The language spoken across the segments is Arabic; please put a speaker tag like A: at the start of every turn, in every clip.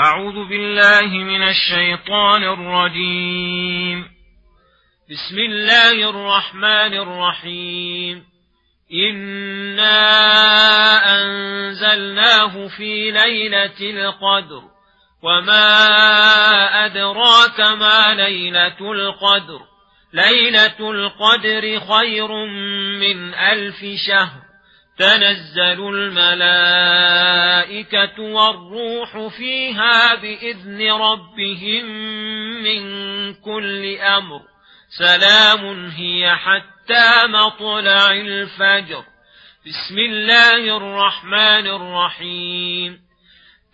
A: أعوذ بالله من الشيطان الرجيم بسم الله الرحمن الرحيم إنا أنزلناه في ليلة القدر وما أدراك ما ليلة القدر ليلة القدر خير من ألف شهر تنزل الملائكة والروح فيها بإذن ربهم من كل أمر سلام هي حتى مطلع الفجر بسم الله الرحمن الرحيم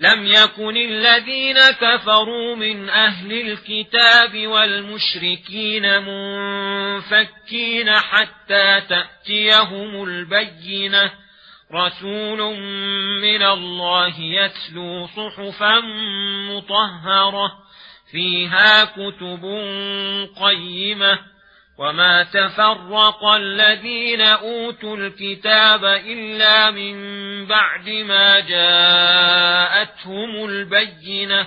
A: لم يكن الذين كفروا من أهل الكتاب والمشركين منفكين حتى تأتي تأتيهم البينة رسول من الله يتلو صحفا مطهرة فيها كتب قيمة وما تفرق الذين أوتوا الكتاب إلا من بعد ما جاءتهم البينة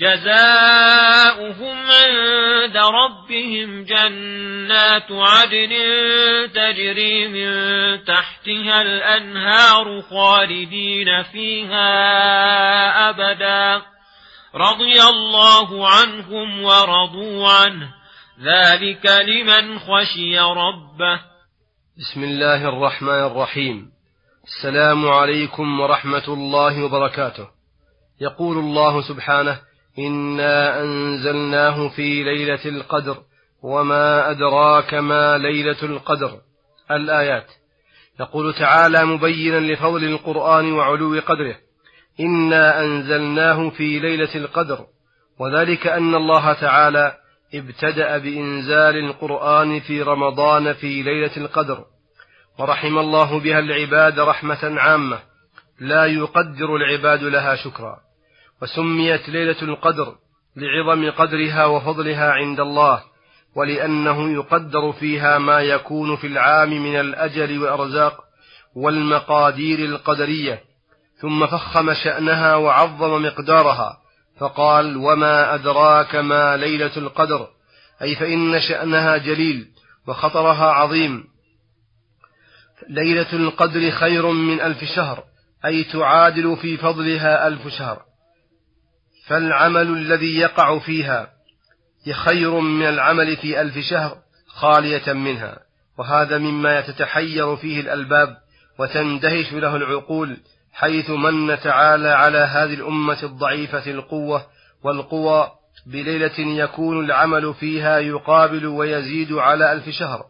A: جزاؤهم عند ربهم جنات عدن تجري من تحتها الأنهار خالدين فيها أبدا رضي الله عنهم ورضوا عنه ذلك لمن خشي ربه
B: بسم الله الرحمن الرحيم السلام عليكم ورحمة الله وبركاته يقول الله سبحانه إنا أنزلناه في ليلة القدر وما أدراك ما ليلة القدر الآيات يقول تعالى مبينا لفضل القرآن وعلو قدره إنا أنزلناه في ليلة القدر وذلك أن الله تعالى ابتدأ بإنزال القرآن في رمضان في ليلة القدر ورحم الله بها العباد رحمة عامة لا يقدر العباد لها شكرا وسميت ليلة القدر لعظم قدرها وفضلها عند الله ولأنه يقدر فيها ما يكون في العام من الأجل وأرزاق والمقادير القدرية ثم فخم شأنها وعظم مقدارها فقال وما أدراك ما ليلة القدر أي فإن شأنها جليل وخطرها عظيم ليلة القدر خير من ألف شهر أي تعادل في فضلها ألف شهر فالعمل الذي يقع فيها خير من العمل في ألف شهر خالية منها وهذا مما تتحير فيه الألباب وتندهش له العقول حيث من تعالى على هذه الأمة الضعيفة القوة والقوى بليلة يكون العمل فيها يقابل ويزيد على ألف شهر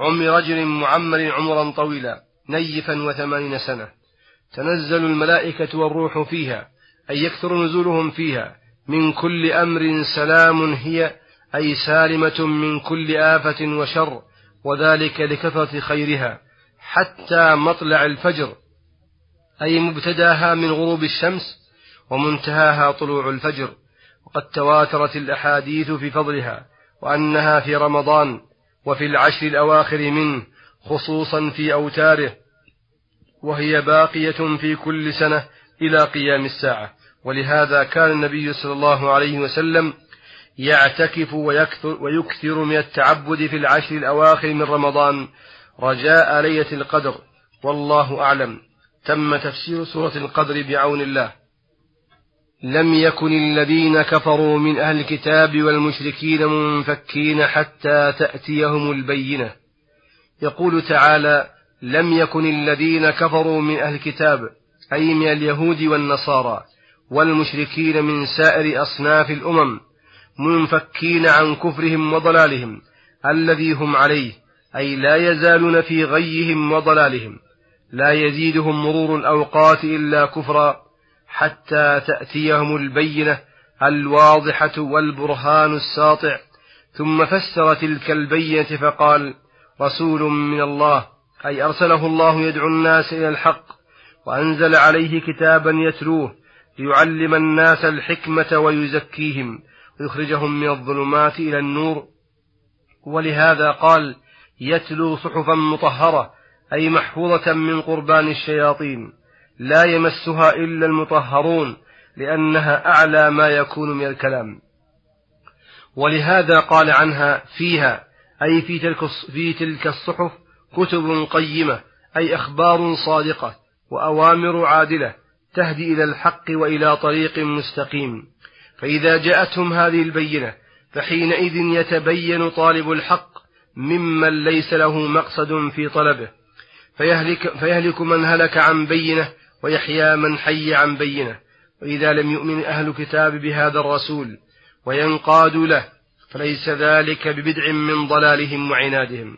B: عمر رجل معمر عمرا طويلا نيفا وثمانين سنة تنزل الملائكة والروح فيها أي يكثر نزولهم فيها من كل أمر سلام هي أي سالمة من كل آفة وشر وذلك لكثرة خيرها حتى مطلع الفجر أي مبتداها من غروب الشمس ومنتهاها طلوع الفجر وقد تواترت الأحاديث في فضلها وأنها في رمضان وفي العشر الأواخر منه خصوصا في أوتاره وهي باقية في كل سنة إلى قيام الساعة ولهذا كان النبي صلى الله عليه وسلم يعتكف ويكثر, ويكثر من التعبد في العشر الأواخر من رمضان رجاء ليلة القدر والله أعلم تم تفسير سورة القدر بعون الله لم يكن الذين كفروا من أهل الكتاب والمشركين منفكين حتى تأتيهم البينة يقول تعالى لم يكن الذين كفروا من أهل الكتاب أي من اليهود والنصارى والمشركين من سائر أصناف الأمم منفكين عن كفرهم وضلالهم الذي هم عليه أي لا يزالون في غيهم وضلالهم لا يزيدهم مرور الأوقات إلا كفرا حتى تأتيهم البينة الواضحة والبرهان الساطع ثم فسر تلك البينة فقال رسول من الله أي أرسله الله يدعو الناس إلى الحق وأنزل عليه كتابا يتلوه ليعلم الناس الحكمة ويزكيهم ويخرجهم من الظلمات إلى النور ولهذا قال يتلو صحفا مطهرة أي محفوظة من قربان الشياطين لا يمسها إلا المطهرون لأنها أعلى ما يكون من الكلام ولهذا قال عنها فيها أي في تلك, في تلك الصحف كتب قيمة أي أخبار صادقة وأوامر عادلة تهدي إلى الحق وإلى طريق مستقيم فإذا جاءتهم هذه البينة فحينئذ يتبين طالب الحق ممن ليس له مقصد في طلبه فيهلك, فيهلك من هلك عن بينه ويحيى من حي عن بينه وإذا لم يؤمن أهل الكتاب بهذا الرسول وينقادوا له فليس ذلك ببدع من ضلالهم وعنادهم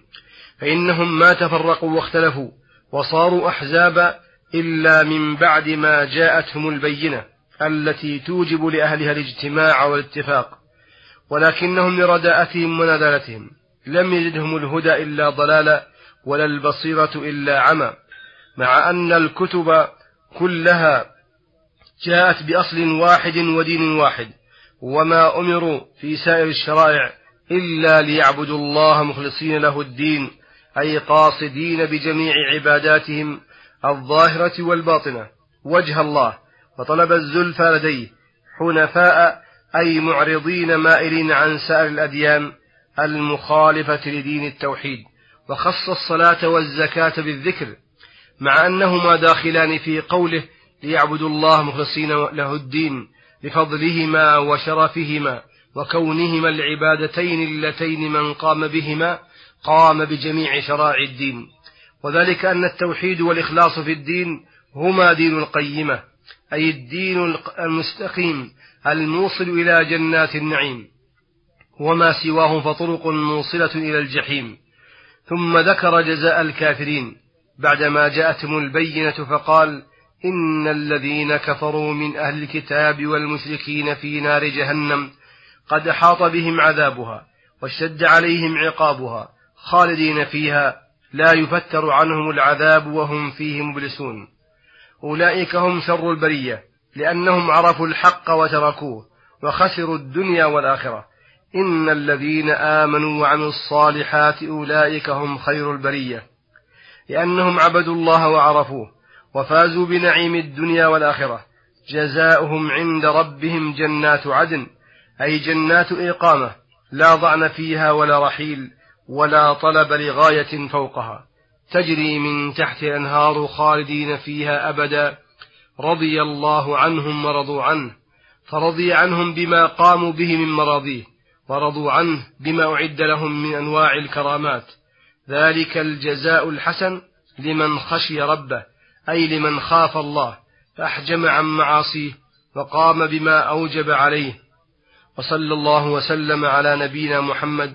B: فإنهم ما تفرقوا واختلفوا وصاروا أحزابا إلا من بعد ما جاءتهم البينة التي توجب لأهلها الاجتماع والاتفاق ولكنهم لرداءتهم ونذالتهم لم يجدهم الهدى إلا ضلالا ولا البصيرة إلا عمى مع أن الكتب كلها جاءت بأصل واحد ودين واحد وما أمروا في سائر الشرائع إلا ليعبدوا الله مخلصين له الدين أي قاصدين بجميع عباداتهم الظاهرة والباطنة وجه الله فطلب الزلفى لديه حنفاء أي معرضين مائلين عن سائر الأديان المخالفة لدين التوحيد وخص الصلاة والزكاة بالذكر مع أنهما داخلان في قوله ليعبدوا الله مخلصين له الدين لفضلهما وشرفهما وكونهما العبادتين اللتين من قام بهما قام بجميع شرائع الدين وذلك أن التوحيد والإخلاص في الدين هما دين القيمة أي الدين المستقيم الموصل إلى جنات النعيم وما سواه فطرق موصلة إلى الجحيم ثم ذكر جزاء الكافرين بعدما جاءتهم البينة فقال إن الذين كفروا من أهل الكتاب والمشركين في نار جهنم قد أحاط بهم عذابها واشتد عليهم عقابها خالدين فيها لا يفتر عنهم العذاب وهم فيه مبلسون أولئك هم شر البرية لأنهم عرفوا الحق وتركوه وخسروا الدنيا والآخرة إن الذين آمنوا وعملوا الصالحات أولئك هم خير البرية لأنهم عبدوا الله وعرفوه وفازوا بنعيم الدنيا والآخرة جزاؤهم عند ربهم جنات عدن أي جنات إقامة لا ضعن فيها ولا رحيل ولا طلب لغاية فوقها تجري من تحت أنهار خالدين فيها أبدا رضي الله عنهم ورضوا عنه فرضي عنهم بما قاموا به من مراضيه ورضوا عنه بما أعد لهم من أنواع الكرامات ذلك الجزاء الحسن لمن خشي ربه أي لمن خاف الله فأحجم عن معاصيه وقام بما أوجب عليه وصلى الله وسلم على نبينا محمد